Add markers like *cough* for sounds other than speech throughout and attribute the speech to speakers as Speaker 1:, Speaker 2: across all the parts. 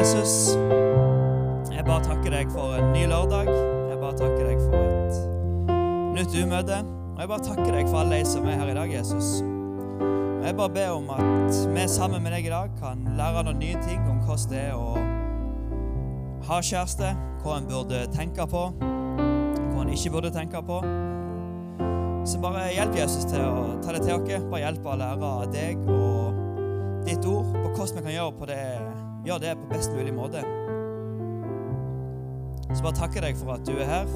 Speaker 1: Jesus, jeg bare takker deg for en ny lørdag. Jeg bare takker deg for et nytt umøte. Og jeg bare takker deg for alle de som er her i dag, Jesus. Og jeg bare ber om at vi sammen med deg i dag kan lære noen nye ting om hvordan det er å ha kjæreste, hva en burde tenke på, hva en ikke burde tenke på. Så bare hjelp Jesus til å ta det til oss. Bare hjelp å lære deg og ditt ord på hvordan vi kan gjøre, på det, gjøre det på best mulig måte. Så bare takker deg for at du er her.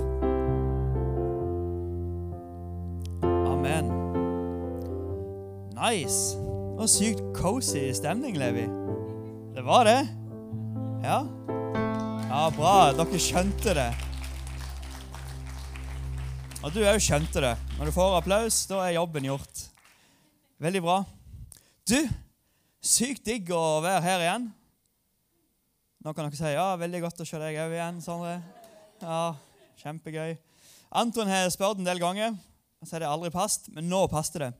Speaker 1: Amen. Nice. Det var sykt cozy stemning, Levi. Det var det? Ja? Ja, bra. Dere skjønte det. Og du òg skjønte det. Når du får applaus, da er jobben gjort. Veldig bra. Du, sykt digg å være her igjen. Nå kan dere si ja, veldig godt å se deg òg igjen, Sondre. Ja, kjempegøy. Anton har spurt en del ganger, så har det aldri passet, men nå passet det.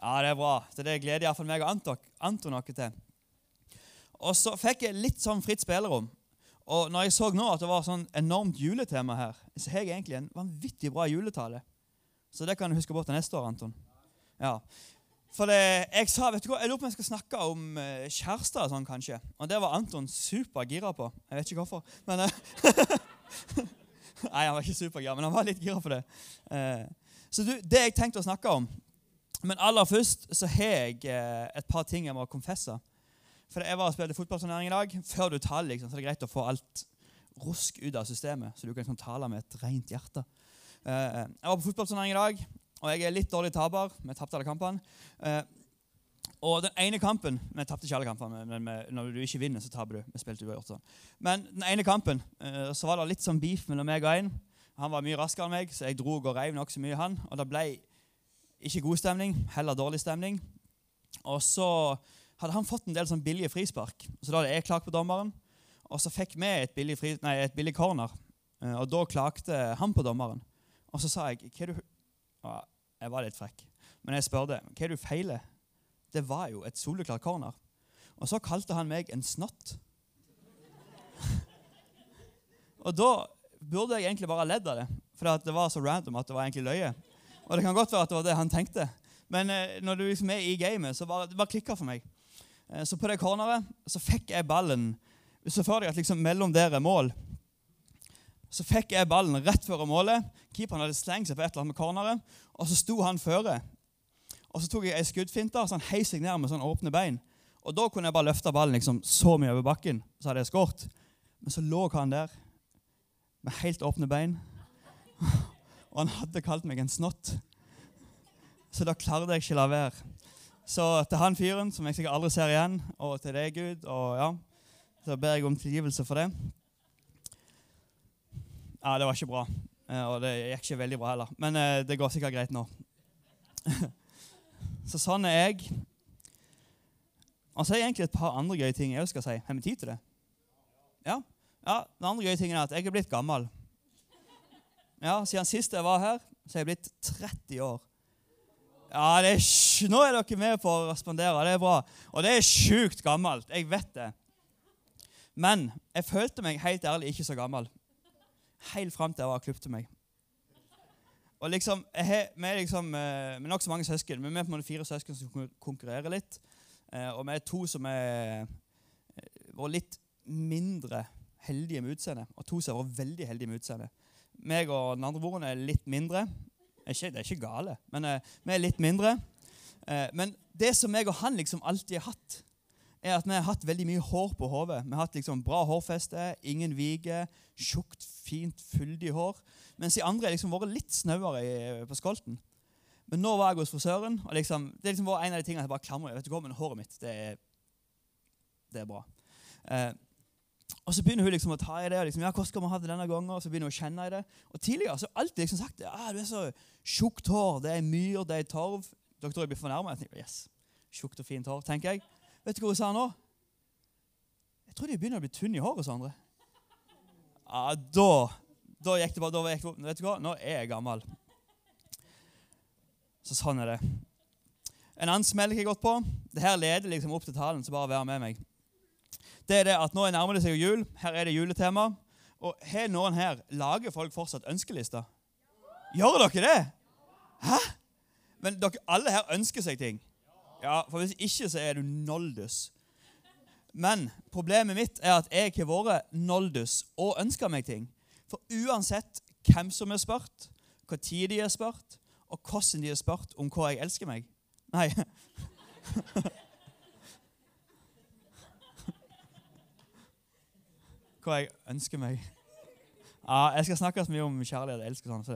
Speaker 1: Ja, det er bra. Så det gleder iallfall meg og Anton, Anton noe til. Og så fikk jeg litt sånn fritt spillerom. Og når jeg så nå at det var sånn enormt juletema her, så har jeg egentlig en vanvittig bra juletale. Så det kan du huske bort til neste år, Anton. Ja. For det, jeg sa, vet du hva, jeg lurer på om jeg skal snakke om uh, kjærester sånn, kanskje. Og det var Anton supergira på. Jeg vet ikke hvorfor. Men, uh, *laughs* Nei, han var ikke supergira, men han var litt gira på det. Uh, så du, det jeg tenkte å snakke om Men aller først så har jeg et par ting jeg må konfesse. For Jeg var og spilte fotballturnering i dag. Før du taler, liksom, så er det greit å få alt rusk ut av systemet, så du kan liksom tale med et rent hjerte. Jeg var på fotballturnering i dag, og jeg er litt dårlig taper. Vi tapte alle kampene. Eh, og den ene kampen Vi tapte ikke alle kampene, men når du ikke vinner, så taper du. Vi spilte uavgjort sånn. Men den ene kampen eh, så var det litt sånn beef mellom meg og en. Han var mye raskere enn meg, så jeg dro og reiv nokså mye han. Og det ble ikke god stemning, heller dårlig stemning. Og så hadde han fått en del sånn billige frispark. Så da hadde jeg klagt på dommeren. Og så fikk vi et billig, fri, nei, et billig corner. Eh, og da klagde han på dommeren. Og så sa jeg hva er du Jeg var litt frekk. Men jeg spurte hva er du feiler. Det var jo et soleklart corner. Og så kalte han meg en snott. *laughs* og da burde jeg egentlig bare ledd av det, for det var så random at det var egentlig løye. Og det kan godt være at det var det han tenkte. Men eh, når du liksom er i gamet, så bare, det bare klikka for meg. Eh, så på det corneret så fikk jeg ballen Så får jeg at liksom mellom der er mål. Så fikk jeg ballen rett før målet. Keeperen hadde slengt seg på et eller annet med corneret, og så sto han føre. Og så tok jeg ei skuddfinte, så han heis seg ned med sånn åpne bein. Og Da kunne jeg bare løfte ballen liksom så mye over bakken, så hadde jeg skåret. Men så lå han der med helt åpne bein, *laughs* og han hadde kalt meg en snott. Så da klarte jeg ikke la være. Så til han fyren, som jeg sikkert aldri ser igjen, og til deg, Gud, og ja, så ber jeg om tilgivelse for det. Ja, det var ikke bra. Eh, og det gikk ikke veldig bra heller. Men eh, det går sikkert greit nå. *laughs* så sånn er jeg. Og så er det egentlig et par andre gøye ting jeg skal si. Har vi tid til det? Ja. ja. Den andre gøye tingen er at jeg er blitt gammel. Ja, Siden sist jeg var her, så er jeg blitt 30 år. Ja, er, Nå er dere med på å respondere. Det er bra. Og det er sjukt gammelt. Jeg vet det. Men jeg følte meg helt ærlig ikke så gammel. Helt fram til jeg var klippet meg. Og liksom, jeg, Vi er liksom, eh, vi er nokså mange søsken, men vi er på en måte fire søsken som konkurrerer litt. Eh, og vi er to som er vært litt mindre heldige med utseendet, og to som har vært veldig heldige med utseendet. Meg og den andre broren er litt mindre, ikke, det er ikke gale, men vi er litt mindre. Men det som jeg og han liksom alltid har hatt, er at vi har hatt veldig mye hår på hodet. Vi har hatt liksom bra hårfeste, ingen viger, tjukt, fint, fyldig hår. Mens de andre har liksom vært litt snauere på skolten. Men nå var jeg hos frisøren, og liksom, det liksom var en av de tingene jeg bare klamrer vet du hva, men Håret mitt, det er, det er bra. Eh, og så begynner hun liksom å ta i det. og liksom, ja, hvordan skal man ha det denne gangen? Og så begynner hun å kjenne i det. Og tidligere så har alltid liksom sagt ja, du er så tjukt hår, det er myr, det er torv. Dere tror jeg blir fornærma. Yes, tjukt og fint hår, tenker jeg. Vet du hva hun sa nå? Jeg tror de begynner å bli tynne i håret hos andre. Ja, da, da gikk det bare da gikk det, Vet du hva, nå er jeg gammel. Så sånn er det. En annen smell jeg har gått på. Det her leder liksom opp til talen, så bare vær med meg. det er det at nå nærmer det seg jul. Her er det juletema. Og har noen her Lager folk fortsatt ønskelister? Gjør dere det? Hæ? Men dere alle her ønsker seg ting? Ja, for Hvis ikke, så er du noldus. Men problemet mitt er at jeg har vært noldus og ønska meg ting. For uansett hvem som er spurt, hva tid de er spurt, og hvordan de er spurt om hva jeg elsker meg Nei. *laughs* hva jeg ønsker meg. Ja, jeg skal snakke så mye om kjærlighet og elsk, sånn, så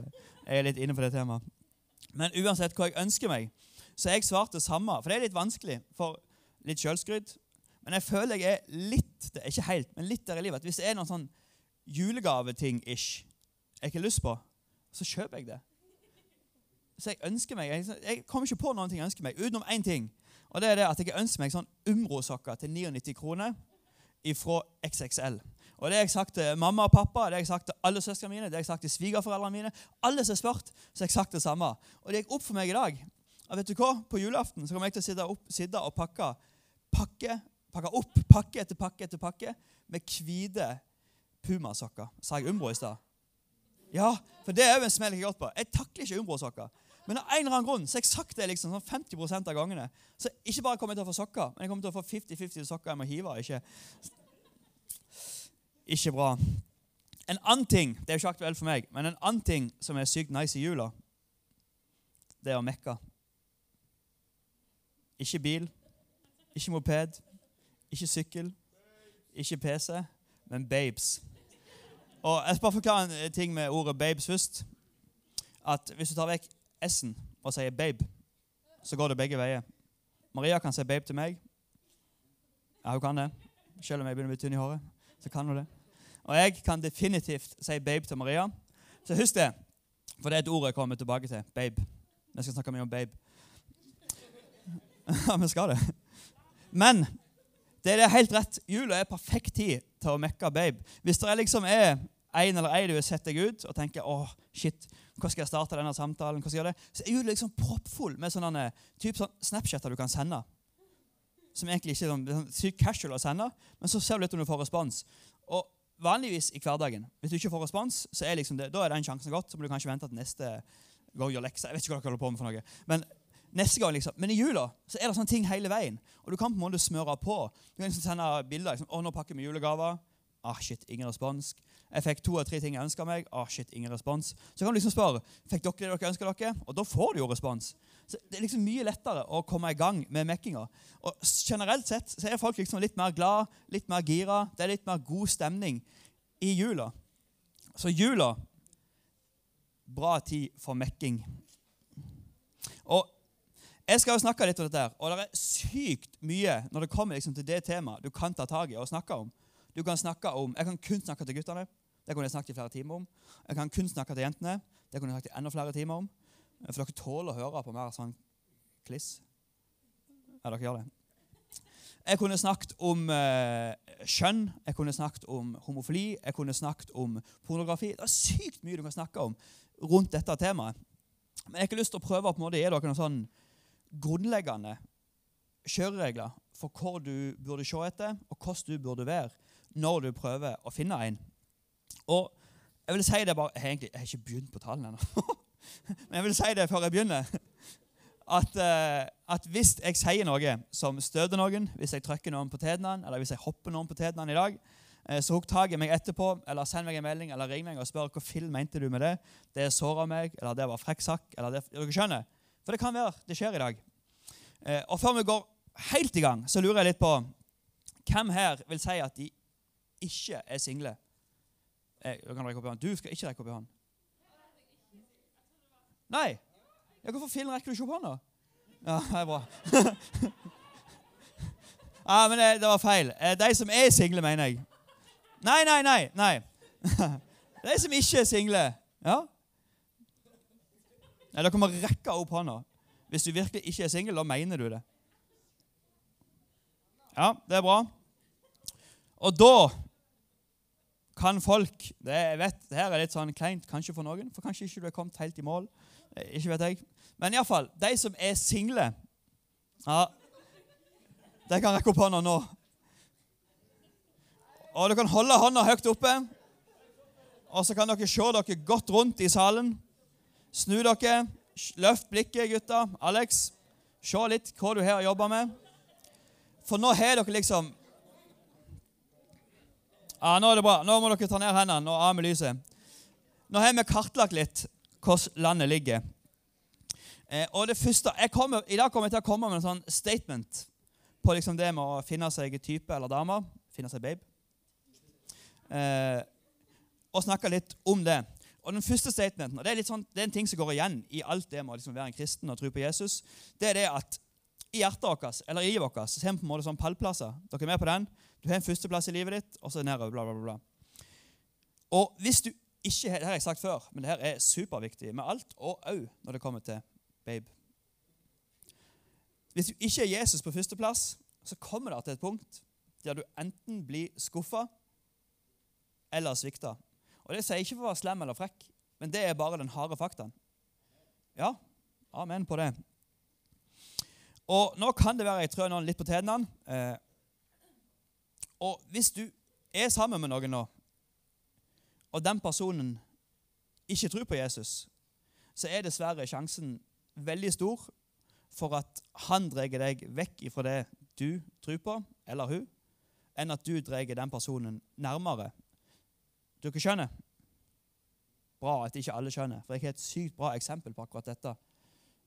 Speaker 1: jeg er litt inne på det temaet. Men uansett hva jeg ønsker meg, så jeg svarte det samme. For det er litt vanskelig for litt sjølskryt. Men jeg føler jeg er litt det er ikke helt, men litt der i livet. At hvis det er noen sånn julegaveting-ish jeg ikke har lyst på, så kjøper jeg det. Så jeg ønsker meg, jeg, kommer ikke på noen ting jeg ønsker meg, utenom én ting. Og det er det at jeg ønsker meg sånn Umro-sokker til 99 kroner fra XXL. Og Det har jeg sagt til mamma og pappa, det har jeg sagt til alle søstrene mine, det har jeg sagt til svigerforeldrene mine. Alle som har spurt, så har jeg sagt det samme. Og det gikk opp for meg i dag. Og vet du hva? På julaften så kommer jeg til å sitte, opp, sitte og pakke, pakke, pakke opp pakke etter pakke etter pakke med hvite pumasokker. Sa jeg Umbro i stad? Ja, for det er jo en smell jeg godt på. Jeg takler ikke Umbro-sokker. Men av en eller annen grunn så har jeg sagt det liksom sånn 50 av gangene. Så ikke bare kommer jeg til å få sokker, men jeg kommer til å få 50-50 sokker jeg må hive. Ikke ikke bra. En annen ting det er jo ikke aktuelt for meg, men en annen ting som er sykt nice i jula, det er å mekke. Ikke bil, ikke moped, ikke sykkel, ikke PC, men babes. Og Jeg skal bare forklare en ting med ordet 'babes' først. At Hvis du tar vekk S-en og sier 'babe', så går det begge veier. Maria kan si 'babe' til meg. Ja, hun kan det. Selv om jeg begynner å bli tynn i håret så kan hun det. Og jeg kan definitivt si babe til Maria. Så husk det, for det er et ord jeg kommer tilbake til. Babe. Jeg skal snakke mye om babe. *laughs* Ja, vi skal det. Men det er helt rett. Jula er perfekt tid til å mekke babe. Hvis det liksom er en eller ei du har sett deg ut og tenker åh, shit, hvordan skal jeg starte denne samtalen, hva skal jeg gjøre det? så er jula liksom proppfull med sånne typ sånn Snapchatter du kan sende som egentlig ikke er sånn, sånn sykt casual å sende, men så ser du litt om du får respons. Og vanligvis i hverdagen, hvis du ikke får respons, så er liksom det, da er den sjansen gått. Så må du kanskje vente til neste gang gjør lekser. Jeg vet ikke hva dere holder på med for noe. Men neste gang liksom. Men i jula så er det sånne ting hele veien. Og du kan på en måte smøre på. Du kan liksom sende bilder. Liksom, 'Å, nå pakker vi julegaver.' Ah, shit, ingen respons. Jeg fikk to av tre ting jeg ønska meg. Ah, shit, ingen respons. Så kan du liksom spørre fikk dere det dere ønska dere, og da får du jo respons. Så Det er liksom mye lettere å komme i gang med mekkinga. Og Generelt sett så er folk liksom litt mer glad, litt mer gira. Det er litt mer god stemning i jula. Så jula bra tid for mekking. Og Jeg skal jo snakke litt om dette, her, og det er sykt mye når det kommer liksom til det temaet du kan ta tak i og snakke om. Du kan snakke om, Jeg kan kun snakke til guttene. Det kunne jeg snakket i flere timer om. Jeg kan kun snakke til jentene. Det kunne jeg snakket i enda flere timer om. For dere tåler å høre på mer sånn kliss. Ja, dere gjør det. Jeg kunne snakket om eh, kjønn, jeg kunne snakket om homofili, jeg kunne snakket om pornografi. Det er sykt mye du kan snakke om rundt dette temaet. Men jeg har ikke lyst til å prøve å gi dere noen sånn grunnleggende kjøreregler for hvor du burde se etter, og hvordan du burde være når du prøver å finne en. Og jeg vil si det bare, Jeg egentlig, jeg har ikke begynt på tallene ennå. *laughs* Men jeg vil si det før jeg begynner. At, uh, at, hvis jeg sier noe som støter noen, hvis jeg trykker noen på tærne, eller hvis jeg hopper noen på tærne i dag, uh, så hukk tak i meg etterpå, eller send meg en melding eller ring meg og spør hva film mente du med det. Det såra meg, eller det var frekk sak. eller det, Dere skjønner? For det kan være det skjer i dag. Eh, og før vi går helt i gang, så lurer jeg litt på hvem her vil si at de ikke er single? Hånd. Du skal ikke rekke opp i hånd. Nei. Ja, hvorfor fillen rekker du ikke opp hånda? Ja, det er bra. *laughs* ja, men det, det, var feil. Eh, de som er single, mener jeg. Nei, nei, nei. nei. *laughs* De som ikke er single. Ja? Nei, Dere må rekke opp hånda. Hvis du virkelig ikke er singel, da mener du det. Ja, det er bra. Og da kan folk det, jeg vet, her er litt sånn kleint kanskje for noen, for kanskje ikke du er kommet helt i mål. Eh, ikke vet jeg. Men iallfall, de som er single ja, De kan rekke opp hånda nå. Og dere kan holde hånda høyt oppe. Og så kan dere se dere godt rundt i salen. Snu dere. Løft blikket, gutter. Alex, se litt hva du har jobba med. For nå har dere liksom Ja, Nå er det bra. Nå må dere ta ned hendene og av med lyset. Nå har vi kartlagt litt hvordan landet ligger. Eh, og det første, kommer, I dag kommer jeg til å komme med en sånn statement på liksom det med å finne seg type eller dame. Finne seg babe. Eh, og snakke litt om det. Og den første statementen, og det er, sånn, det er, en ting som går igjen i alt det med å liksom være en kristen og tro på Jesus, det er det at i hjertet vårt eller i livet vårt så har vi på en måte sånn pallplasser. Dere er med på den? Du har en førsteplass i livet ditt, og så nedover. bla, bla, bla. Og hvis du ikke, Det har jeg sagt før, men det her er superviktig med alt, og òg når det kommer til babe. Hvis du ikke er Jesus på førsteplass, så kommer det til et punkt der du enten blir skuffa eller svikta. Og Det sier jeg ikke for å være slem eller frekk, men det er bare den harde faktaen. Ja, amen på det. Og Nå kan det være jeg trør noen litt på tærne. Eh, og hvis du er sammen med noen nå, og den personen ikke tror på Jesus, så er dessverre sjansen veldig stor for at han drar deg vekk fra det du tror på, eller hun, enn at du drar den personen nærmere dere skjønner? Bra at ikke alle skjønner, for jeg har et sykt bra eksempel på akkurat dette.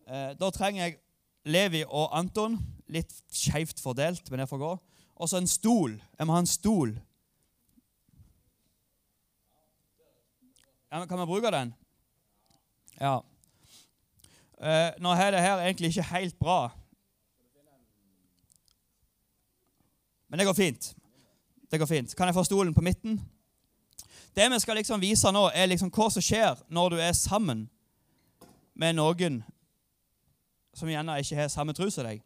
Speaker 1: Eh, da trenger jeg Levi og Anton, litt skeivt fordelt, men det får gå. Og så en stol. Jeg må ha en stol. Ja, men kan vi bruke den? Ja. Eh, nå er det her egentlig ikke helt bra. Men det går fint. Det går fint. Kan jeg få stolen på midten? Det vi skal liksom vise nå, er liksom hva som skjer når du er sammen med noen som gjerne ikke har samme tro som deg.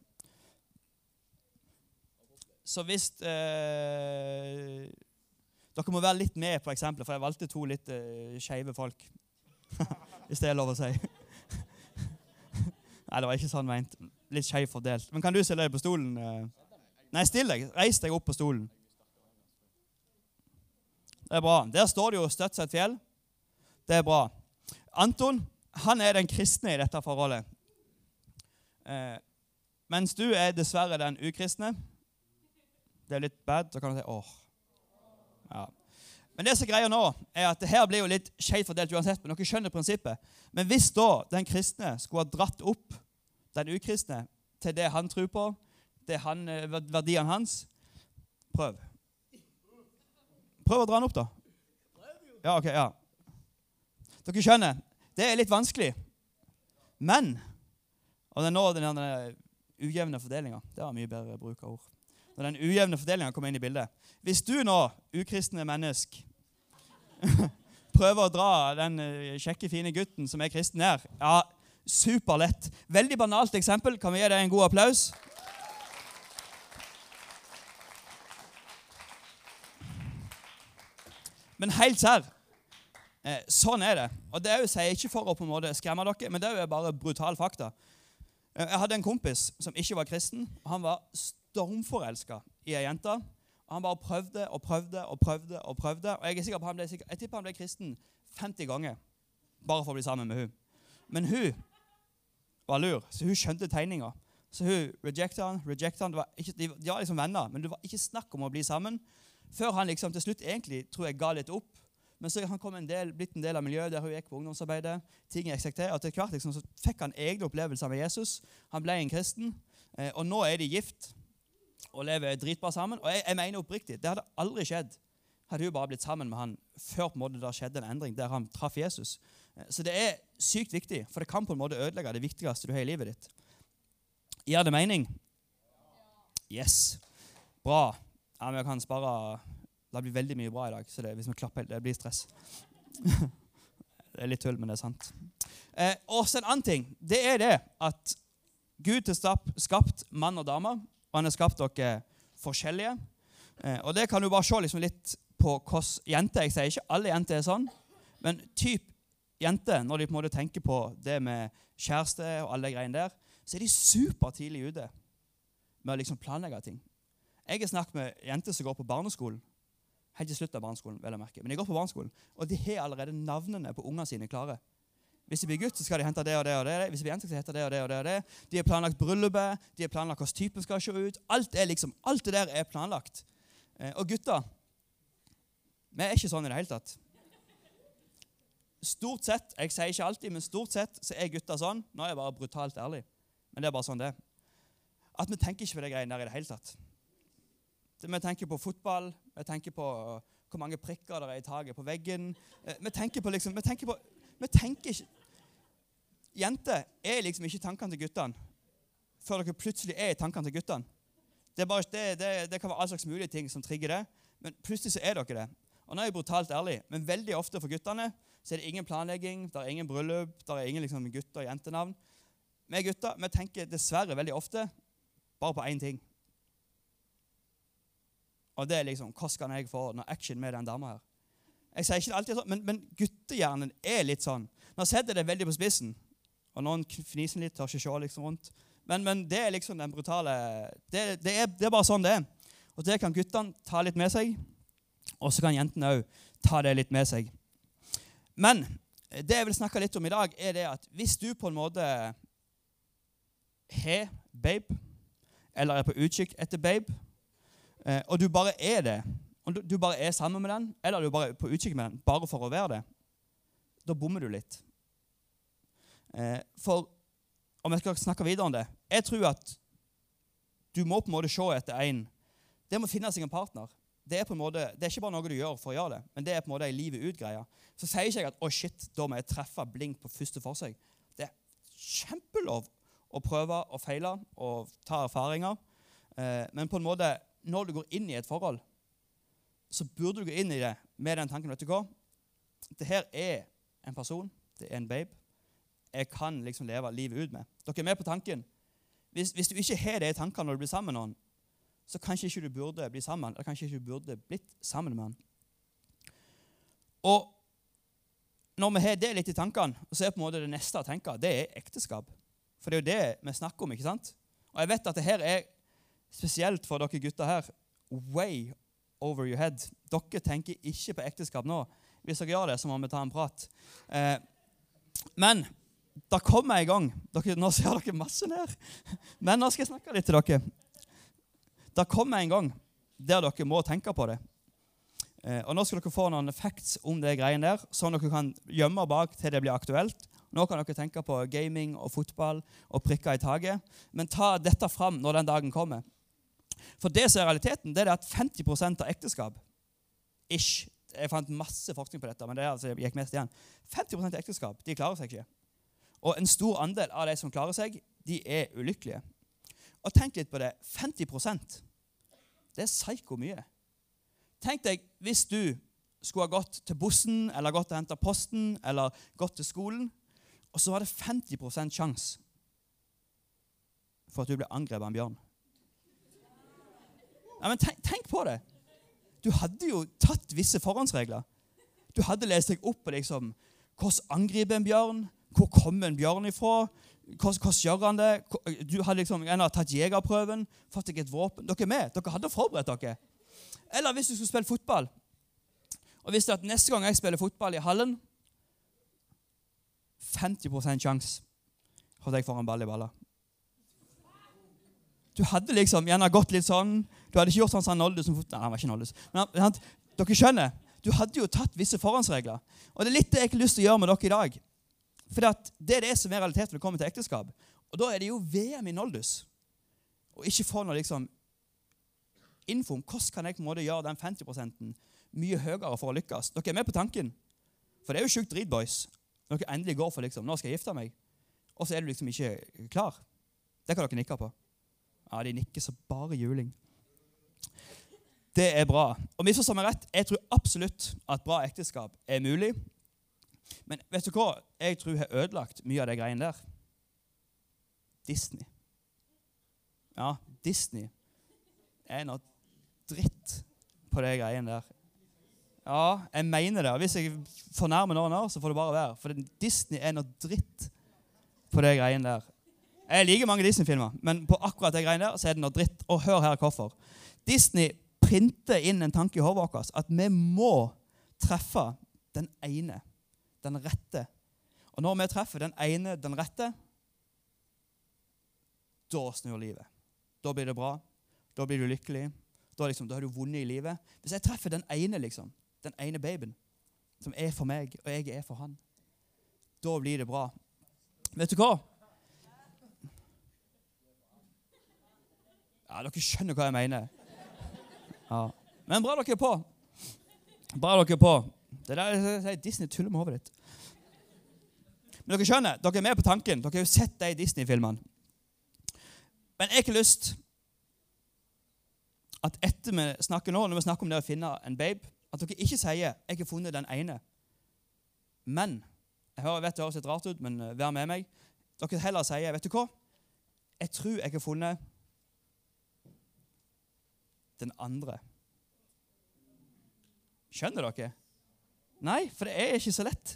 Speaker 1: Så hvis eh, Dere må være litt med på eksempelet, for jeg valgte to litt eh, skeive folk. *laughs* hvis det er lov å si. *laughs* Nei, det var ikke sånn meint. Litt skeivt fordelt. Men kan du stille deg på stolen? Nei, still deg. Reis deg opp på stolen. Det er bra. Der står det jo 'støtt seg et fjell'. Det er bra. Anton han er den kristne i dette forholdet. Eh, mens du er dessverre den ukristne. Det er litt bad. Så kan du si åh. Ja. Men det som er greia nå, er at det her blir jo litt skjevt fordelt uansett. men dere skjønner prinsippet. Men hvis da den kristne skulle ha dratt opp den ukristne til det han tror på, det han, eh, verdiene hans Prøv. Prøv å dra den opp, da. Ja, ok, ja. Dere skjønner, det er litt vanskelig. Men Og det er nå den ujevne fordelinga Det var mye bedre bruk av ord. Når den ujevne fordelinga kommer inn i bildet. Hvis du nå, ukristne menneske, *laughs* prøver å dra den eh, kjekke, fine gutten som er kristen her Ja, superlett. Veldig banalt eksempel. Kan vi gi deg en god applaus? Men helt sær. Eh, sånn er det. Og det sier jeg ikke for å på en måte skremme dere, men det er bare brutal fakta. Eh, jeg hadde en kompis som ikke var kristen. og Han var stormforelska i ei jente. Han bare prøvde og prøvde og prøvde. Og prøvde. Og Jeg er sikker på han ble, jeg tipper han ble kristen 50 ganger bare for å bli sammen med hun. Men hun var lur, så hun skjønte tegninga. Så hun rejecta han, rejecta han. Ikke, de, de var liksom venner, men det var ikke snakk om å bli sammen. Før han liksom til slutt egentlig tror jeg ga litt opp. Men så han kom en del, blitt en del av miljøet der hun gikk på ungdomsarbeidet. ting jeg Og til hvert liksom, så fikk han egne opplevelser med Jesus. Han ble en kristen. Eh, og nå er de gift og lever dritbra sammen. Og jeg, jeg mener oppriktig, det hadde aldri skjedd hadde hun bare blitt sammen med han før på en måte det skjedde en endring der han traff Jesus. Eh, så det er sykt viktig, for det kan på en måte ødelegge det viktigste du har i livet ditt. Gir det mening? Yes. Bra. Ja, men jeg kan spare Det blir veldig mye bra i dag, så det, hvis vi klapper, det blir stress. *laughs* det er litt tull, men det er sant. Eh, og så en annen ting. Det er det at Gud har skapt mann og dame, og han har skapt dere forskjellige. Eh, og det kan du bare se liksom litt på hvordan jenter Jeg sier ikke alle jenter er sånn, men typ jenter, når de på en måte tenker på det med kjæreste og alle greiene der, så er de supertidlig ute med å liksom planlegge ting. Jeg har snakket med jenter som går på barneskolen. Helt til slutt av barneskolen. vel å merke. Men de går på barneskolen, og de har allerede navnene på ungene sine klare. Hvis de blir gutt, så skal de hente det og det og det. Hvis de blir jente, de hente det og det og det. og det. De har planlagt bryllupet, de har planlagt hvordan typen skal se ut. Alt er liksom, alt det der er planlagt. Eh, og gutter Vi er ikke sånn i det hele tatt. Stort sett, jeg sier ikke alltid, men stort sett så er gutter sånn. Nå er jeg bare brutalt ærlig, men det er bare sånn det. At vi tenker ikke på de greiene der i det hele tatt. Vi tenker på fotball, vi tenker på hvor mange prikker det er i taket på veggen. Eh, vi tenker på liksom, vi tenker på, vi tenker ikke Jenter er liksom ikke tankene til guttene før dere plutselig er i tankene til guttene. Det, det, det, det, kan være all slags mulige ting som trigger det, men plutselig så er dere det. Og nå er jeg brutalt ærlig, men veldig ofte for guttene så er det ingen planlegging, det er ingen bryllup, det er ingen liksom, gutter- og jentenavn. Vi gutter vi tenker dessverre veldig ofte bare på én ting. Og det er liksom Hva skal jeg få noe action med den dama her? Jeg sier ikke alltid sånn, men, men guttehjernen er litt sånn. Nå setter det veldig på spissen, og noen fniser litt, tør ikke se liksom rundt. Men, men, det er liksom den brutale det, det, er, det, er, bare sånn det er. Og det kan guttene ta litt med seg, og så kan jentene òg ta det litt med seg. Men det jeg vil snakke litt om i dag, er det at hvis du på en måte har babe, eller er på utkikk etter babe, eh, og du bare er det, og du bare er sammen med den, eller du bare er på utkikk med den bare for å være det, da bommer du litt. Eh, for om jeg skal snakke videre om det Jeg tror at du må på en måte se etter en Det må finne seg en partner. Det er på en måte, det er ikke bare noe du gjør for å gjøre det, men det er på en måte ei livet ut-greie. Så sier ikke jeg at å shit, da må jeg treffe blink på første forsøk. Det er kjempelov å prøve og feile og ta erfaringer. Eh, men på en måte, når du går inn i et forhold, så burde du gå inn i det med den tanken vet du hva? Det her er en person, det er en babe. Jeg kan liksom leve livet ut med. Dere er med på tanken? Hvis, hvis du ikke har det i tankene når du blir sammen med noen, så kanskje ikke du burde bli sammen, eller kanskje ikke du burde blitt sammen med han. Og når vi har det litt i tankene, så er på en måte det neste å tenke det er ekteskap. For det er jo det vi snakker om. ikke sant? Og jeg vet at det her er spesielt for dere gutter her way over your head. Dere tenker ikke på ekteskap nå. Hvis dere gjør det, så må vi ta en prat. Eh, men da kommer jeg i gang. Dere, nå ser dere masse ned. Men nå skal jeg snakke litt til dere. Da kommer jeg en gang der dere må tenke på det. Eh, og Nå skal dere få noen facts om det greiene der, sånn dere kan gjemme bak til det blir aktuelt. Nå kan dere tenke på gaming og fotball og prikker i taket. Men ta dette fram når den dagen kommer. For det som er realiteten, det er at 50% av ekteskap ish, Jeg fant masse forskning på dette, men det er, altså, gikk mest igjen. 50 av ekteskap de klarer seg ikke. Og en stor andel av de som klarer seg, de er ulykkelige. Og tenk litt på det. 50% det er psyko mye. Tenk deg hvis du skulle ha gått til bussen eller gått og henta posten eller gått til skolen, og så var det 50% sjanse for at du ble angrepet av en bjørn. Ja, men tenk, tenk, på det. Du hadde jo tatt visse forhåndsregler. Du hadde lest deg opp på liksom, hvordan angripe en bjørn, hvor kommer en bjørn ifra, hvordan, gjør han det? Du hadde liksom en hadde tatt jegerprøven, fått deg et våpen. Dere er med. Dere hadde forberedt dere. Eller hvis du skulle spille fotball og visste at neste gang jeg spiller fotball i hallen 50 sjanse for at jeg får en ball i balla. Du hadde liksom gjerne gått litt sånn. Du hadde ikke gjort sånn som Noldus. Nei, han var ikke Noldus. Dere skjønner, du hadde jo tatt visse forhåndsregler. Og det er litt det jeg har lyst til å gjøre med dere i dag. For det er det som er realiteten når det kommer til ekteskap. Og da er det jo VM i Noldus. Og ikke få noe liksom info om hvordan kan jeg på en måte gjøre den 50% mye høyere for å lykkes. Dere er med på tanken? For det er jo sjukt drit, boys. Når dere endelig går for liksom, nå skal jeg gifte meg, og så er du liksom ikke klar. Det kan dere nikke på. Ja, de nikker så bare juling. Det er bra. Og misforstå meg rett, jeg tror absolutt at bra ekteskap er mulig. Men vet du hva jeg tror jeg har ødelagt mye av de greiene der? Disney. Ja, Disney er noe dritt på de greiene der. Ja, jeg mener det. Hvis jeg fornærmer noen her, så får det bare være. For Disney er noe dritt på de greiene der. Jeg liker mange Disney-filmer, men på akkurat de greiene der så er det noe dritt. Og hør her hvorfor. Disney printe inn en tanke i hodet vårt at vi må treffe den ene, den rette. Og når vi treffer den ene, den rette, da snur livet. Da blir det bra. Da blir du lykkelig. Da, liksom, da har du vunnet i livet. Hvis jeg treffer den ene, liksom, den ene babyen, som er for meg, og jeg er for han, da blir det bra. Vet du hva? Ja, Dere skjønner hva jeg mener. Ja. Men bra dere er på. Bra dere er på. Det der Disney tuller med hodet ditt. Men dere skjønner, dere er med på tanken. Dere har jo sett de Disney-filmene. Men jeg har ikke lyst at etter vi snakker nå, når vi snakker om det å finne en babe, at dere ikke sier 'jeg har funnet den ene'. Men jeg hører, vet det høres litt rart ut, men uh, vær med meg. Dere heller sier 'vet du hva', jeg tror jeg har funnet den andre. Skjønner dere? Nei, for det er ikke så lett.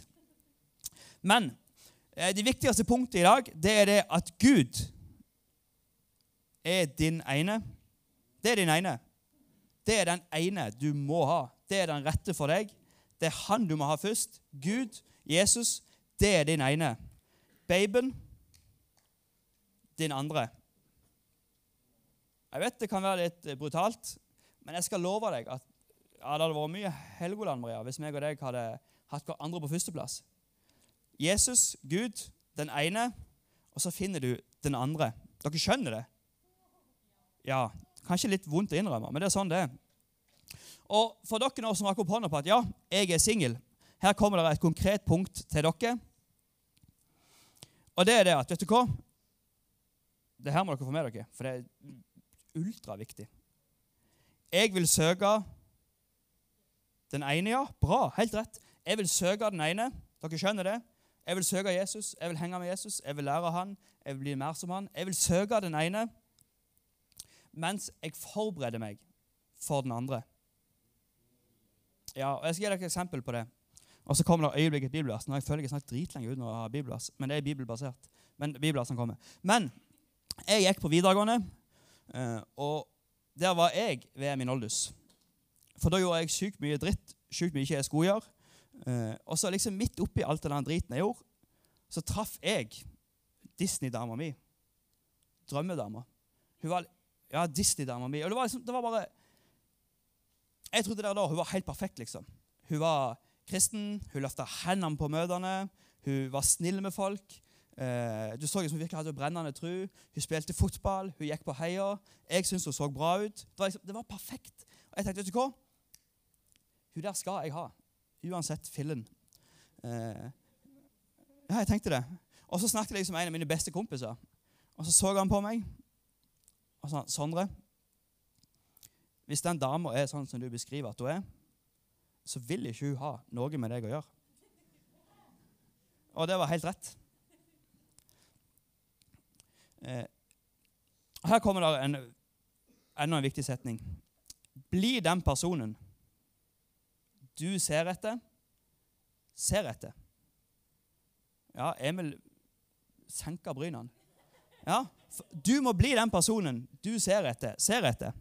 Speaker 1: Men eh, det viktigste punktet i dag det er det at Gud er din ene. Det er din ene. Det er den ene du må ha. Det er den rette for deg. Det er han du må ha først. Gud, Jesus, det er din ene. Babyen, din andre. Jeg vet det kan være litt brutalt, men jeg skal love deg at ja, det hadde vært mye Helgoland Maria, hvis meg og deg hadde hatt hverandre på førsteplass. Jesus, Gud, den ene, og så finner du den andre. Dere skjønner det? Ja, Kanskje litt vondt å innrømme, men det er sånn det er. Og for dere nå som rakker opp hånda på at ja, jeg er singel, her kommer det et konkret punkt til dere. Og det er det at Vet du hva? Det her må dere få med dere, for det er ultraviktig. Jeg vil søke den ene, ja. Bra. Helt rett. Jeg vil søke den ene. Dere skjønner det? Jeg vil søke Jesus, jeg vil henge med Jesus, jeg vil lære han, jeg vil bli mer som han. Jeg vil søke den ene mens jeg forbereder meg for den andre. Ja, og Jeg skal gi dere et eksempel på det. Og så kommer det øyeblikket bibelvers. Nå jeg føler jeg snakket dritlenge uten å ha bibelvers, men det er bibelbasert. Men bibelversene kommer. Men jeg gikk på videregående, og der var jeg ved min oldus. For da gjorde jeg sykt mye dritt, sykt mye jeg skulle gjøre. Eh, og så liksom midt oppi alt den driten jeg gjorde, så traff jeg Disney-dama mi. Drømmedama. Hun var ja, Disney-dama mi. Og det var, liksom, det var bare Jeg trodde der da hun var helt perfekt, liksom. Hun var kristen, hun løfta hendene på møtene, hun var snill med folk. Eh, du så liksom, hun virkelig hadde brennende tru. Hun spilte fotball, hun gikk på heia. Jeg syntes hun så bra ut. Det var, liksom, det var perfekt. Og jeg tenkte, vet du hva? Hun der skal jeg ha. Uansett fillen. Eh, ja, jeg tenkte det. Og så snakket jeg liksom med en av mine beste kompiser. Og så så han på meg, og sa Sondre, hvis den dama er sånn som du beskriver at hun er, så vil ikke hun ha noe med deg å gjøre. Og det var helt rett. Eh, her kommer det en, enda en viktig setning. Bli den personen du ser etter, ser etter. Ja, Emil senker brynene. Ja, du må bli den personen du ser etter. Ser etter.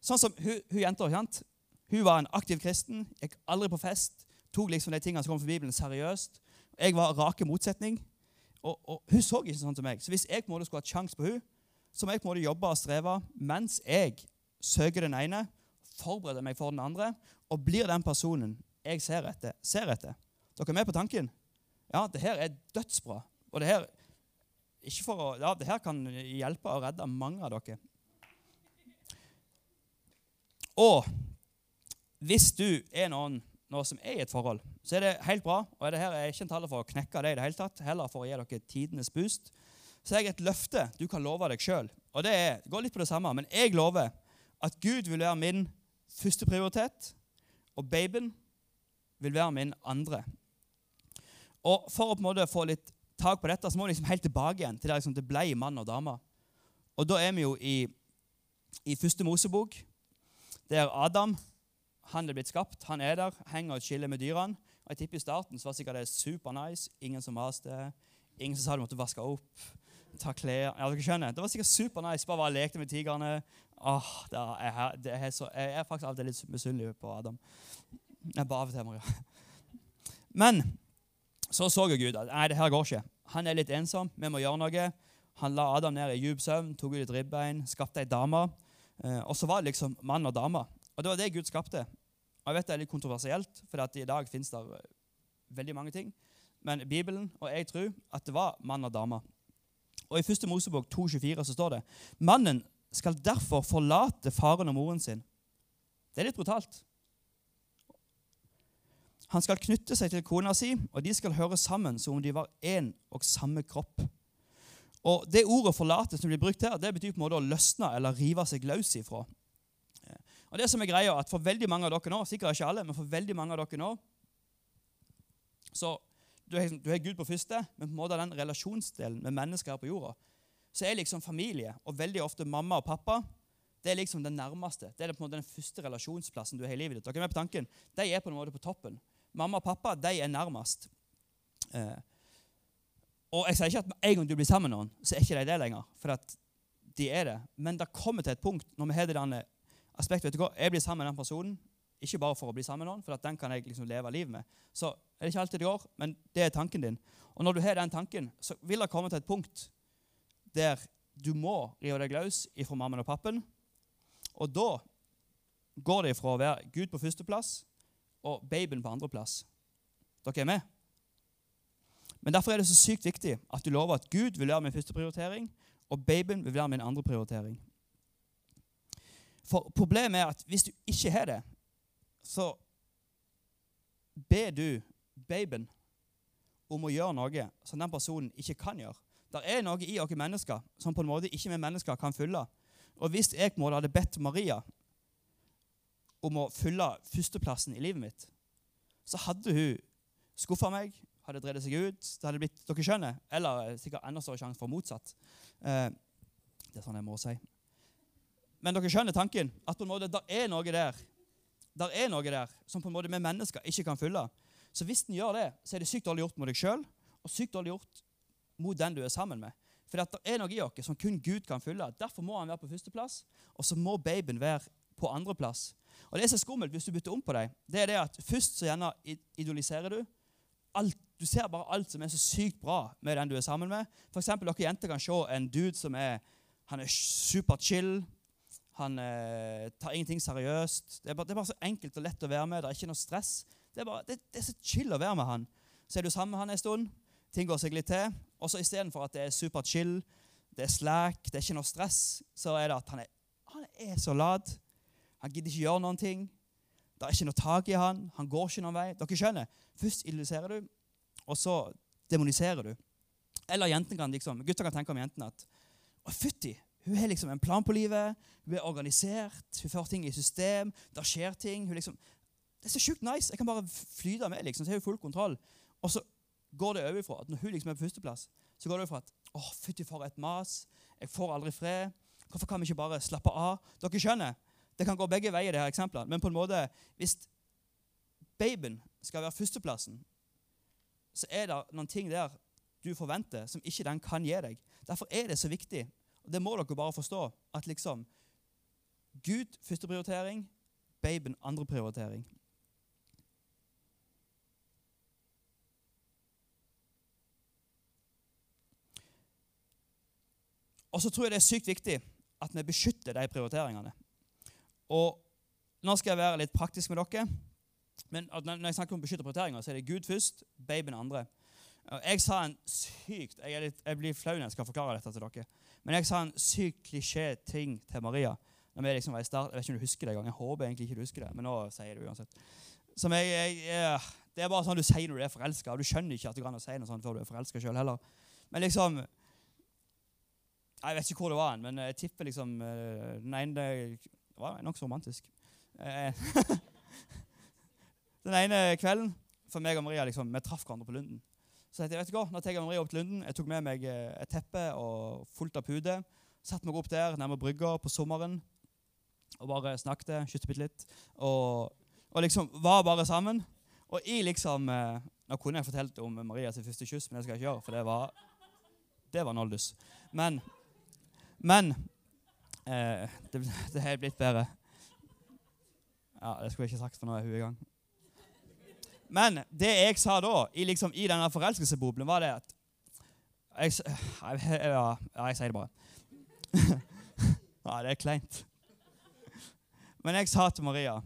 Speaker 1: Sånn som hun, hun jenta. Kjent? Hun var en aktiv kristen, gikk aldri på fest. Tok liksom de tingene som kom fra Bibelen, seriøst. Jeg var rake motsetning. Og, og, Hun så ikke sånn som meg. Så hvis jeg på en måte skulle hatt sjanse på hun, så må jeg på en måte jobbe og streve mens jeg søker den ene, forbereder meg for den andre og blir den personen jeg ser etter. Ser etter. Dere er med på tanken? Ja, det her er dødsbra. Og det her å, ja, det her kan hjelpe å redde mange av dere. Og hvis du er noen nå som er i et forhold, så er det helt bra. Og her er ikke en tale for å knekke det i det hele tatt, heller for å gi dere tidenes boost. Så jeg et løfte du kan love deg sjøl. Og det er, går litt på det samme, men jeg lover at Gud vil være min første prioritet, og babyen vil være min andre. Og for å på en måte få litt tak på dette, så må vi liksom helt tilbake igjen til der liksom det ble mann og dame. Og da er vi jo i, i første Mosebok, der Adam han er blitt skapt. Han er der, henger og chiller med dyrene. Og jeg tipper I starten så var det sikkert det super nice. Ingen som maste. Ingen som sa du måtte vaske opp, ta klær ja, dere skjønner. Det var sikkert super nice. Bare, bare lekte med tigrene. Åh, er, er så, jeg er faktisk alltid litt misunnelig på Adam. Jeg bare av og til, Maria. Men så så jo Gud at nei, det her går ikke. Han er litt ensom. Vi må gjøre noe. Han la Adam ned i djup søvn, tok ut et ribbein, skapte ei dame. Eh, og så var det liksom mann og dame. Og det var det Gud skapte. Og jeg vet Det er litt kontroversielt, for i dag fins det eh, veldig mange ting. Men Bibelen og jeg tror at det var mann og dame. Og I 1. Mosebok 2,24 så står det mannen skal derfor forlate faren og moren sin. Det er litt brutalt. Han skal knytte seg til kona si, og de skal høre sammen som om de var én og samme kropp. Og Det ordet 'forlate' som blir brukt her, det betyr på en måte å løsne eller rive seg løs ifra. Og det som er greia, at For veldig mange av dere nå, sikkert ikke alle, men for veldig mange av dere nå, så du har, du har Gud på første, men på en måte den relasjonsdelen med mennesker her på jorda, så er liksom familie, og veldig ofte mamma og pappa, det er liksom den nærmeste. Det er på en måte den første relasjonsplassen du har i livet ditt. Dere er med på tanken? De er på en måte på toppen. Mamma og pappa de er nærmest. Eh, og jeg sier ikke at en gang du blir sammen med noen, så er ikke de det lenger. For at de er det. Men det kommer til et punkt når vi har det aspektet vet du hva, Jeg blir sammen med den personen, ikke bare for å bli sammen med noen, for den kan jeg liksom leve livet med. Så er det ikke alltid det går, men det er tanken din. Og når du har den tanken, så vil det komme til et punkt der du må rive deg løs ifra mammaen og pappen. Og da går det ifra å være Gud på førsteplass og babyen på andreplass. Dere er med? Men Derfor er det så sykt viktig at du lover at Gud vil være min første prioritering, og babyen vil være min andre prioritering. For problemet er at hvis du ikke har det, så ber du babyen om å gjøre noe som den personen ikke kan gjøre. Det er noe i oss mennesker som på en måte ikke vi mennesker kan fylle. Og hvis jeg på hadde bedt Maria om å fylle førsteplassen i livet mitt, så hadde hun skuffa meg, hadde drevet seg ut. Det hadde blitt dere skjønner, Eller sikkert enda større sjanse for motsatt. Eh, det er sånn jeg må si. Men dere skjønner tanken? At på en måte, der er noe der der er noe der som på en måte vi mennesker ikke kan fylle. Så hvis den gjør det, så er det sykt dårlig gjort mot deg sjøl og sykt dårlig gjort mot den du er sammen med. For det er noe i oss som kun Gud kan fylle. Derfor må han være på førsteplass, og så må babyen være på andreplass. Og Det er skummelt hvis du bytter om på deg, det er det at først så gjerne idoliserer du. Alt, du ser bare alt som er så sykt bra med den du er sammen med. For eksempel, dere jenter kan se en dude som er, han er super chill. Han eh, tar ingenting seriøst. Det er, bare, det er, bare, så enkelt og lett å være med. Det er ikke noe stress. Det er, bare, det, det er så chill å være med han. Så er du sammen med han en stund, ting går seg litt til, og så istedenfor at det er super chill, det er slack, det er ikke noe stress, så er det at han er, han er så lat. Han gidder ikke gjøre noen ting. Det er ikke noe tak i han. Han går ikke noen vei. Dere skjønner. Først illuserer du, og så demoniserer du. Eller jentene kan liksom, Gutter kan tenke om jentene at å, fytti, hun har liksom en plan på livet. Hun er organisert. Hun får ting i system. Det skjer ting. Hun liksom, det er så sjukt nice. Jeg kan bare flyte med. liksom, Så har hun full kontroll. Og så går det over ifra at når hun liksom er på førsteplass, så går det over ifra at å, fytti for et mas. Jeg får aldri fred. Hvorfor kan vi ikke bare slappe av? Dere skjønner, Det kan gå begge veier, det her eksemplene. Men på en måte, hvis babyen skal være førsteplassen, så er det noen ting der du forventer, som ikke den kan gi deg. Derfor er det så viktig, og det må dere bare forstå, at liksom Gud første prioritering, babyen andre prioritering. Og så tror jeg det er sykt viktig at vi beskytter de prioriteringene. Og Nå skal jeg være litt praktisk med dere. Men Når jeg snakker om beskytte prioriteringer, så er det Gud først, babyen andre. Jeg sa en sykt Jeg, litt, jeg blir flau når jeg skal forklare dette til dere. Men jeg sa en sykt klisjé-ting til Maria. Når vi liksom var i start, Jeg vet ikke om du husker det engang. Jeg håper egentlig ikke du husker det, men nå sier jeg det uansett. Som jeg, jeg, det er bare sånn du sier når du er forelska. Du skjønner ikke at du kan si noe sånt før du er forelska sjøl heller. Men liksom Jeg vet ikke hvor det var, men jeg tipper liksom eh, den ene Det var nokså romantisk. Eh, *laughs* den ene kvelden for meg og Maria liksom, vi traff hverandre på Lunden. Så jeg vet du hva, Nå tar jeg Maria opp til Lunden. Jeg tok med meg eh, et teppe og fullt av pude. Satte meg opp der nærme brygga på sommeren og bare snakket, skytte bitte litt. Og, og, liksom var bare sammen. Og i liksom eh, Nå kunne jeg fortalt om Marias første kyss, men det skal jeg ikke gjøre, for det var, det var noldus. Men, men Eh, det, *laughs* det er blitt bedre. Ja, Det skulle jeg ikke sagt, for nå er hun i gang. Men det jeg sa da, i, liksom, i denne forelskelsesboblen, var det at jeg, ja, jeg sier det bare. *laughs* ja, det er kleint. Men jeg sa til Maria.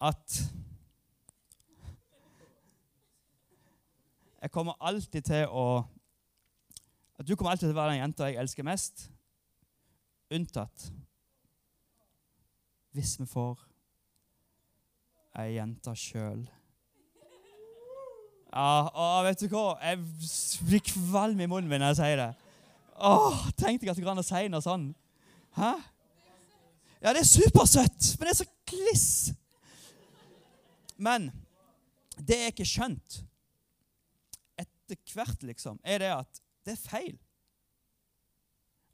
Speaker 1: At jeg kommer alltid til å At du kommer alltid til å være den jenta jeg elsker mest, unntatt hvis vi får ei jente sjøl. Ja, å, vet du hva? Jeg blir kvalm i munnen min når jeg sier det. Åh, Tenk deg at det går an å si noe sånn. Hæ? Ja, det er supersøtt, men det er så kliss. Men det jeg ikke skjønt etter hvert, liksom, er det at det er feil.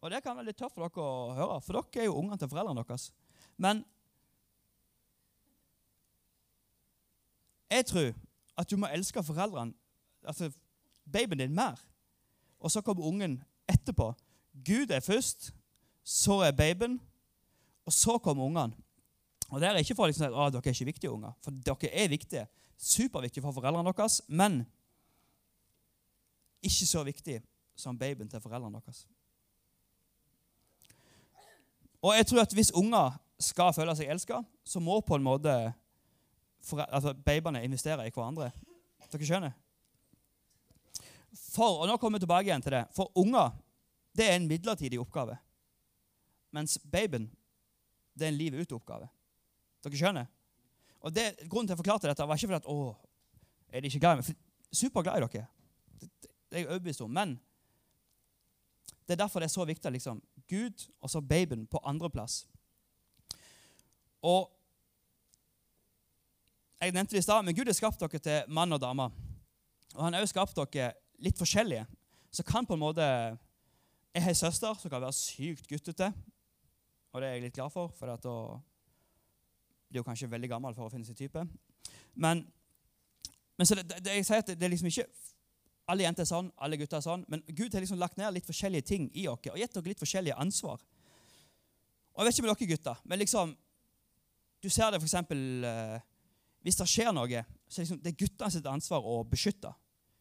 Speaker 1: Og det kan være litt tøft for dere å høre, for dere er jo ungene til foreldrene deres. Men jeg tror at du må elske foreldrene, altså babyen din, mer. Og så kommer ungen etterpå. Gud er først, så er babyen, og så kommer ungene. Og det er ikke for liksom, at dere er ikke viktige unger, for dere er viktige. Superviktige for foreldrene deres, men ikke så viktig som babyen til foreldrene deres. Og jeg tror at hvis unger skal føle seg elska, så må på en måte fore- altså, babyene investere i hverandre. Dere skjønner? For, og nå kommer vi tilbake igjen til det. For unger det er en midlertidig oppgave. Mens babyen det er en livet ut-oppgave. Dere skjønner? Og det, Grunnen til jeg forklarte dette, var ikke fordi at å, er de ikke glad i meg. For Superglad i dere. Det, det, det er jeg overbevist om. Men det er derfor det er så viktig. liksom, Gud og så babyen på andreplass. Og jeg nevnte det i stad, men Gud har skapt dere til mann og dame. Og han har også skapt dere litt forskjellige. Så kan på en måte Jeg har en søster som kan være sykt guttete. Og det er jeg litt glad for, for da blir hun kanskje veldig gammel for å finne sin type. Men, men det, det, jeg sier at det, det er liksom ikke alle jenter er sånn, alle gutter er sånn. Men Gud har liksom lagt ned litt forskjellige ting i dere og gitt dere litt forskjellige ansvar. Og jeg vet ikke med dere gutter, men liksom Du ser det f.eks. Eh, hvis det skjer noe, så er liksom, det guttene sitt ansvar å beskytte.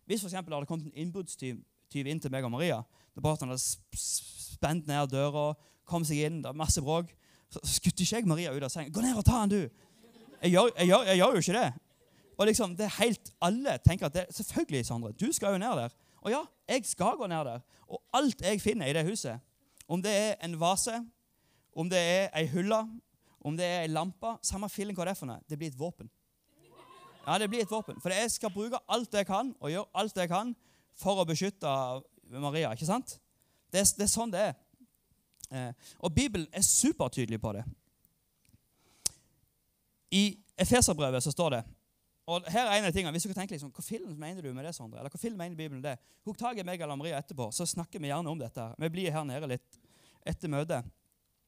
Speaker 1: Hvis for det hadde kommet en innbruddstyv inn til meg og Maria da bare hadde Han hadde spent ned døra, kom seg inn, det var masse bråk, så så skutte ikke jeg Maria ut av sengen. 'Gå ned og ta han, du!' Jeg gjør, jeg, gjør, jeg gjør jo ikke det. Og liksom, det er helt, Alle tenker at det, selvfølgelig, Sondre, du skal jo ned der. Og ja, jeg skal gå ned der. Og alt jeg finner i det huset, om det er en vase, om det er ei hylle, om det er ei lampe, samme feeling hva det er for noe, det blir et våpen. Ja, det blir et våpen. For jeg skal bruke alt jeg kan, og gjøre alt jeg kan for å beskytte Maria. ikke sant? Det er, det er sånn det er. Eh, og Bibelen er supertydelig på det. I Efeserbrevet så står det og her er en av tingene, Hvis dere tenker liksom, Hva film mener du med det, Sondre? Eller hva film mener Bibelen det? Huk tak i meg eller Maria etterpå, så snakker vi gjerne om dette. Vi blir her nede litt etter møtet.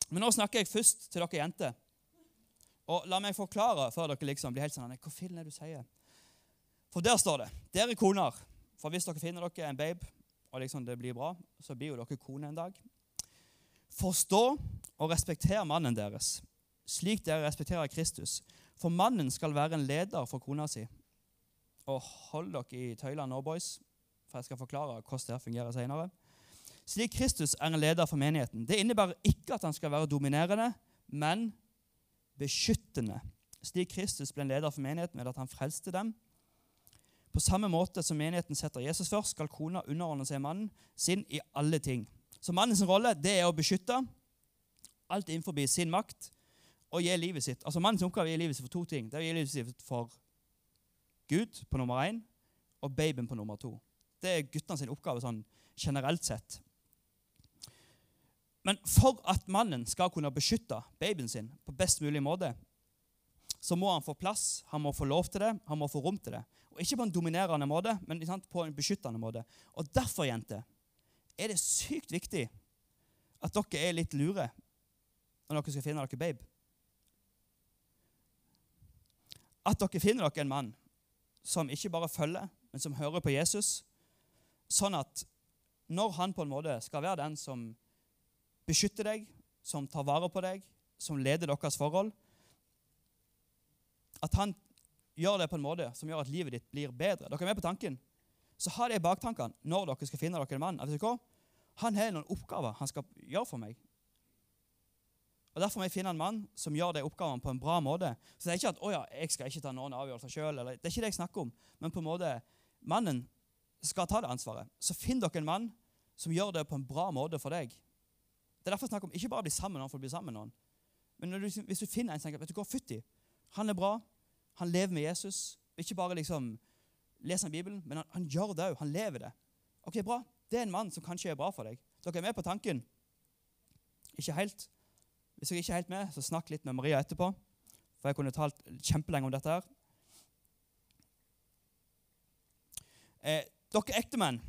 Speaker 1: Men nå snakker jeg først til dere jenter. Og la meg forklare før dere liksom blir helt sånn Hva fillen er det du sier? For der står det Dere koner. For hvis dere finner dere en babe, og liksom det blir bra, så blir jo dere kone en dag. Forstå og respekter mannen deres, slik dere respekterer Kristus. For mannen skal være en leder for kona si. Og hold dere i tøylene nå, boys, for jeg skal forklare hvordan det fungerer senere. Slik Kristus er en leder for menigheten. Det innebærer ikke at han skal være dominerende, men beskyttende. Slik Kristus ble en leder for menigheten ved at han frelste dem. På samme måte som menigheten setter Jesus først, skal kona underordne seg mannen sin i alle ting. Så mannens rolle det er å beskytte alt innenfor sin makt og gi livet sitt. Altså Mannens oppgave er å gi livet sitt for to ting. Det er å gi livet sitt for Gud på nummer én og babyen på nummer to. Det er guttene sin oppgave sånn generelt sett. Men for at mannen skal kunne beskytte babyen sin på best mulig måte, så må han få plass, han må få lov til det, han må få rom til det. Og Ikke på en dominerende måte, men på en beskyttende måte. Og Derfor jenter, er det sykt viktig at dere er litt lure når dere skal finne dere babe. At dere finner dere en mann som ikke bare følger, men som hører på Jesus, sånn at når han på en måte skal være den som beskytter deg, som tar vare på deg, som leder deres forhold At han gjør det på en måte som gjør at livet ditt blir bedre. Dere er med på tanken? Så ha det i baktankene når dere skal finne dere en mann. Hva? Han har noen oppgaver han skal gjøre for meg. Og Derfor må jeg finne en mann som gjør de oppgavene på en bra måte. Så det er ikke at å ja, jeg skal ikke ta noen avgjørelser sjøl. Det er ikke det jeg snakker om. Men på en måte, mannen skal ta det ansvaret. Så finn dere en mann som gjør det på en bra måte for deg. Det er derfor jeg snakker om ikke bare å bli sammen med noen for å bli sammen med noen. Men du, hvis du finner en som vet du hva, fytti, han er bra, han lever med Jesus Ikke bare liksom leser han Bibelen, men han, han gjør det òg. Han lever det. Ok, bra. Det er en mann som kanskje er bra for deg. Dere er med på tanken? Ikke helt. Hvis dere ikke er helt med, så snakk litt med Maria etterpå. For jeg kunne talt kjempelenge om dette her. Eh, dere ektemenn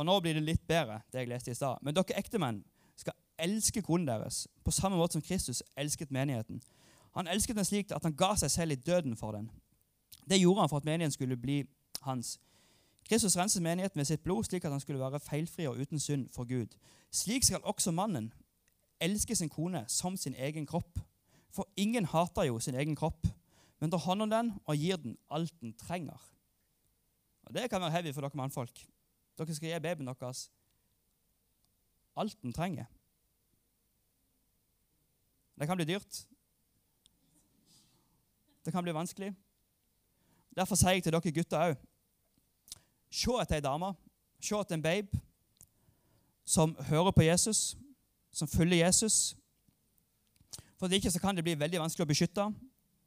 Speaker 1: Og nå blir det litt bedre, det jeg leste i stad. Men dere ektemenn skal elske konen deres på samme måte som Kristus elsket menigheten. Han elsket den slik at han ga seg selv i døden for den. Det gjorde han for at menigheten skulle bli hans. Kristus renset menigheten med sitt blod, slik at han skulle være feilfri og uten synd for Gud. Slik skal også mannen elske sin kone som sin egen kropp. For ingen hater jo sin egen kropp, men tar hånd om den og gir den alt den trenger. Og Det kan være heavy for dere mannfolk. Dere skal gi babyen deres alt den trenger. Det kan bli dyrt. Det kan bli vanskelig. Derfor sier jeg til dere gutter òg Se etter ei dame, se etter en babe som hører på Jesus, som følger Jesus. For det ikke så kan det bli veldig vanskelig å beskytte.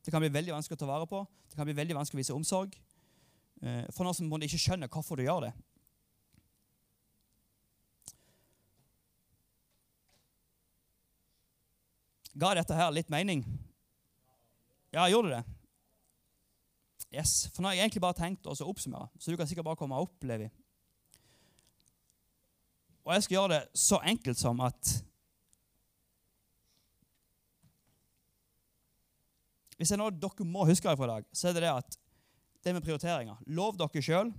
Speaker 1: Det kan bli veldig vanskelig å ta vare på. Det kan bli veldig vanskelig å vise omsorg. Eh, for noen som ikke skjønner hvorfor du gjør det. Ga dette her litt mening? Ja, gjorde det? Yes. For nå har jeg egentlig bare tenkt å oppsummere, så du kan sikkert bare komme opp, Levi. Og jeg skal gjøre det så enkelt som at Hvis det er noe dere må huske fra i dag, så er det det at det med prioriteringer Lov dere sjøl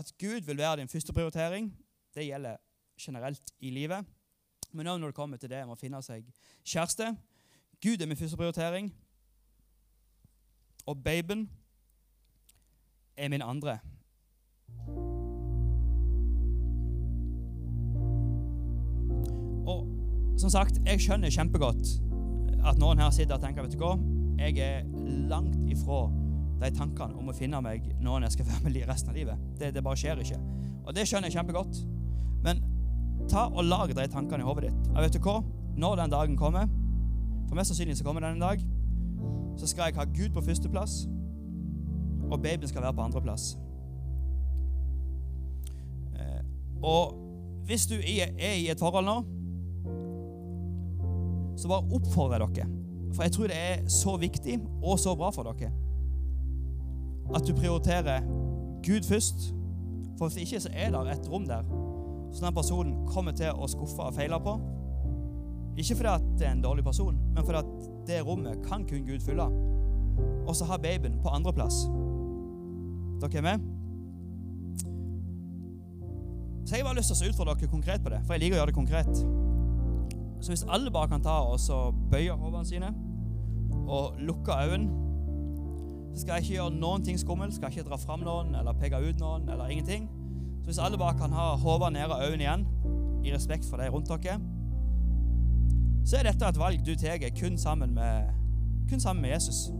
Speaker 1: at Gud vil være din første prioritering. Det gjelder generelt i livet. Men òg når det kommer til det med å finne seg kjæreste. Gud er min første prioritering. Og babyen er min andre. Og som sagt, jeg skjønner kjempegodt at noen her sitter og tenker vet du hva, jeg er langt ifra de tankene om å finne meg noen jeg skal være med resten av livet. Det, det bare skjer ikke. Og det skjønner jeg kjempegodt. Ta og lag de tankene i hodet ditt. Og vet du hva? Når den dagen kommer, for mest sannsynlig så kommer den en dag, så skal jeg ha Gud på førsteplass, og babyen skal være på andreplass. Eh, og hvis du er i et forhold nå så bare oppfordrer jeg dere. For jeg tror det er så viktig og så bra for dere at du prioriterer Gud først. For hvis ikke så er det et rom der som den personen kommer til å skuffe og feile på. Ikke fordi at det er en dårlig person, men fordi at det rommet kan kun Gud fylle. Og så har babyen på andreplass. Dere er med? Så jeg har lyst til å utfordre dere konkret på det, for jeg liker å gjøre det konkret. Så hvis alle bare kan ta og bøye hodene sine og lukke øynene så skal jeg ikke gjøre noen ting skummelt. Skal jeg ikke dra fram noen eller peke ut noen eller ingenting. Så hvis alle bare kan ha hodet nede og øynene igjen, i respekt for de rundt dere, så er dette et valg du tar kun, sammen med, kun sammen med Jesus.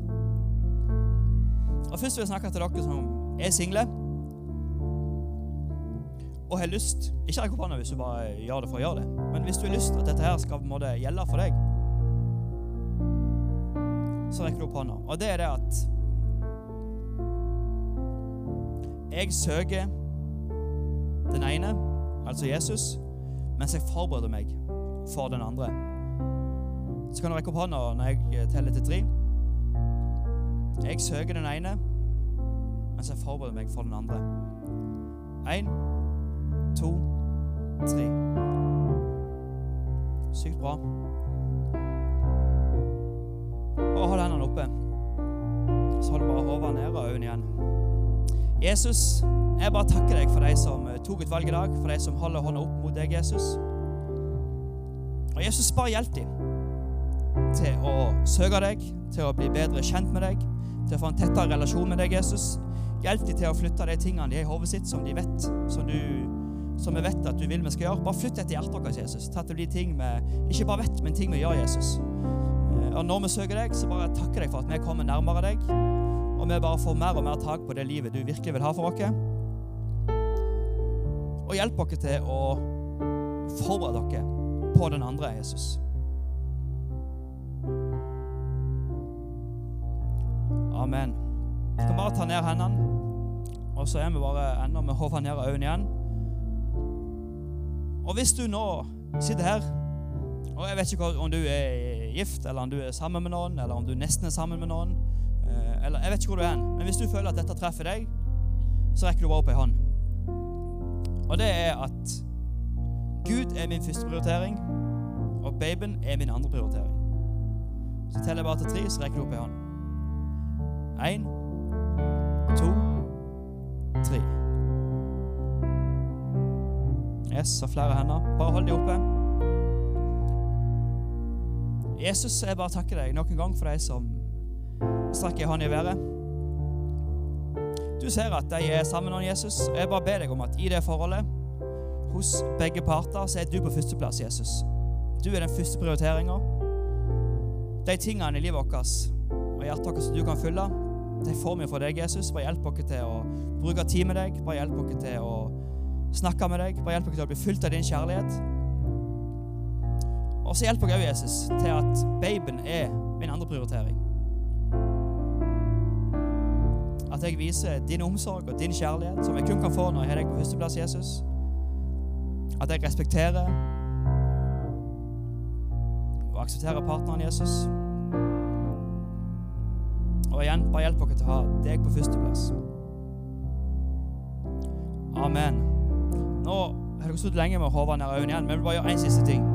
Speaker 1: Og Først vil jeg snakke til dere som er single og har lyst Ikke rekk opp hånda hvis du bare gjør det for å gjøre det, men hvis du har lyst at dette her skal måtte gjelde for deg, så rekker du opp hånda. Og det er det at jeg søker den ene, altså Jesus, mens jeg forbereder meg for den andre. Så kan du rekke opp hånda når jeg teller til tre. Jeg søker den ene, mens jeg forbereder meg for den andre. Én to, tre. Sykt bra. Bare hold hendene oppe. Så hold bare hodet nede og øynene igjen. Jesus, jeg bare takker deg for de som eh, tok et valg i dag, for de som holder hånda opp mot deg, Jesus. Og Jesus, bare hjelp dem til å søke deg, til å bli bedre kjent med deg, til å få en tettere relasjon med deg, Jesus. Hjelp dem til å flytte de tingene de har i hodet sitt, som de vet, som, du, som vi vet at du vil vi skal gjøre. Bare flytt etter hjertet vårt, Jesus. Til at det blir ting vi ikke bare vet, men ting vi gjør, Jesus. Eh, og når vi søker deg, så bare takker deg for at vi kommer nærmere deg. Og vi bare får mer og mer tak på det livet du virkelig vil ha for oss. Og hjelp oss til å forberede dere på den andre, Jesus. Amen. Vi kan bare ta ned hendene, og så er vi bare enda med hodet ned av øynene igjen. Og hvis du nå sitter her, og jeg vet ikke om du er gift, eller om du er sammen med noen, eller om du nesten er sammen med noen, eller jeg vet ikke hvor du er, men hvis du føler at dette treffer deg, så rekker du bare opp ei hånd. Og det er at Gud er min første prioritering, og babyen er min andre prioritering. Så teller jeg bare til tre, så rekker du opp ei hånd. Én, to, tre. Yes, og flere hender. Bare hold de oppe. Jesus, jeg bare takker deg nok en gang for deg som strekker hånda i været. Du ser at de er sammen med Jesus, Jesus. Jeg bare ber deg om at i det forholdet, hos begge parter, så er du på førsteplass, Jesus. Du er den første prioriteringa. De tingene i livet vårt og hjertet vårt som du kan fylle, de får vi fra deg, Jesus. Bare hjelp oss til å bruke tid med deg. Bare hjelp oss til å snakke med deg. Bare hjelp oss til å bli fylt av din kjærlighet. Og så hjelp jeg òg, Jesus, til at babyen er min andre prioritering. At jeg viser din omsorg og din kjærlighet, som jeg kun kan få når jeg har deg på førsteplass, Jesus. At jeg respekterer og aksepterer partneren Jesus. Og igjen, bare hjelp dere til å ha deg på førsteplass. Amen. Nå har dere stått lenge med å nær øynene igjen, men jeg vil bare gjøre én siste ting.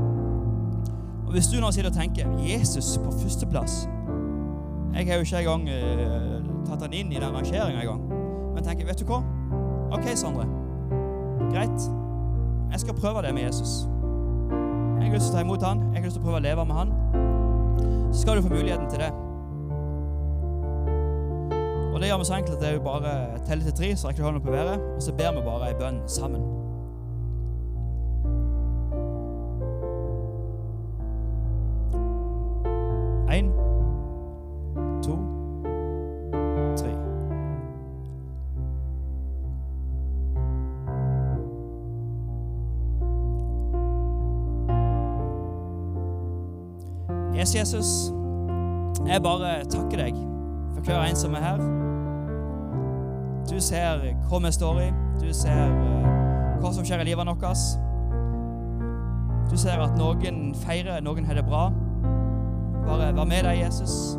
Speaker 1: Og Hvis du nå sitter og tenker 'Jesus på førsteplass' Jeg har jo ikke engang uh, tatt han inn i den rangeringa engang. Men tenker, vet du hva? OK, Sondre. Greit. Jeg skal prøve det med Jesus. Jeg har lyst til å ta imot han. Jeg har lyst til å prøve å leve med han. Så skal du få muligheten til det. Og det gjør vi så enkelt at det er jo bare teller til tre, så rekker du hånda på været, og så ber vi bare ei bønn sammen. Jesus, jeg bare takker deg for hver en som er her. Du ser hva vi står i. Du ser uh, hva som skjer i livet vårt. Du ser at noen feirer, noen har det bra. Bare vær med deg, Jesus.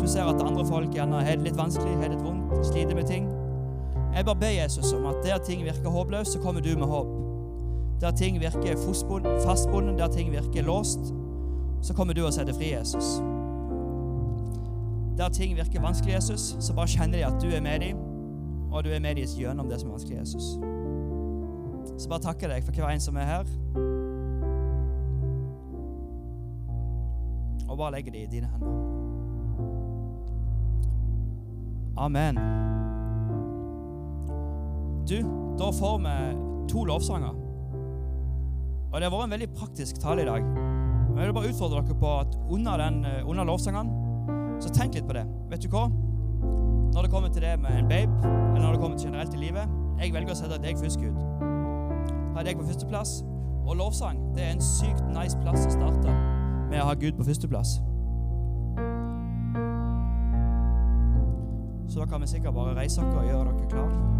Speaker 1: Du ser at andre folk gjerne har det litt vanskelig, har det vondt, sliter med ting. Jeg bare ber Jesus om at der ting virker håpløst, så kommer du med håp. Der ting virker fastbundet, der ting virker låst, så kommer du og setter fri, Jesus. Der ting virker vanskelig, Jesus, så bare kjenner de at du er med dem, og du er med dem gjennom det som er vanskelig, Jesus. Så bare takker deg for hver en som er her. Og bare legger det i dine hender. Amen. Du, da får vi to lovsanger. Og det har vært en veldig praktisk tale i dag. Jeg vil bare utfordre dere på at under, den, under lovsangen, så tenk litt på det. Vet du hva? Når det kommer til det med en babe, eller når det kommer til generelt i livet Jeg velger å sette deg først, Gud. Ha deg på førsteplass. Og lovsang det er en sykt nice plass å starte med å ha Gud på førsteplass. Så da kan vi sikkert bare reise oss og gjøre dere klar.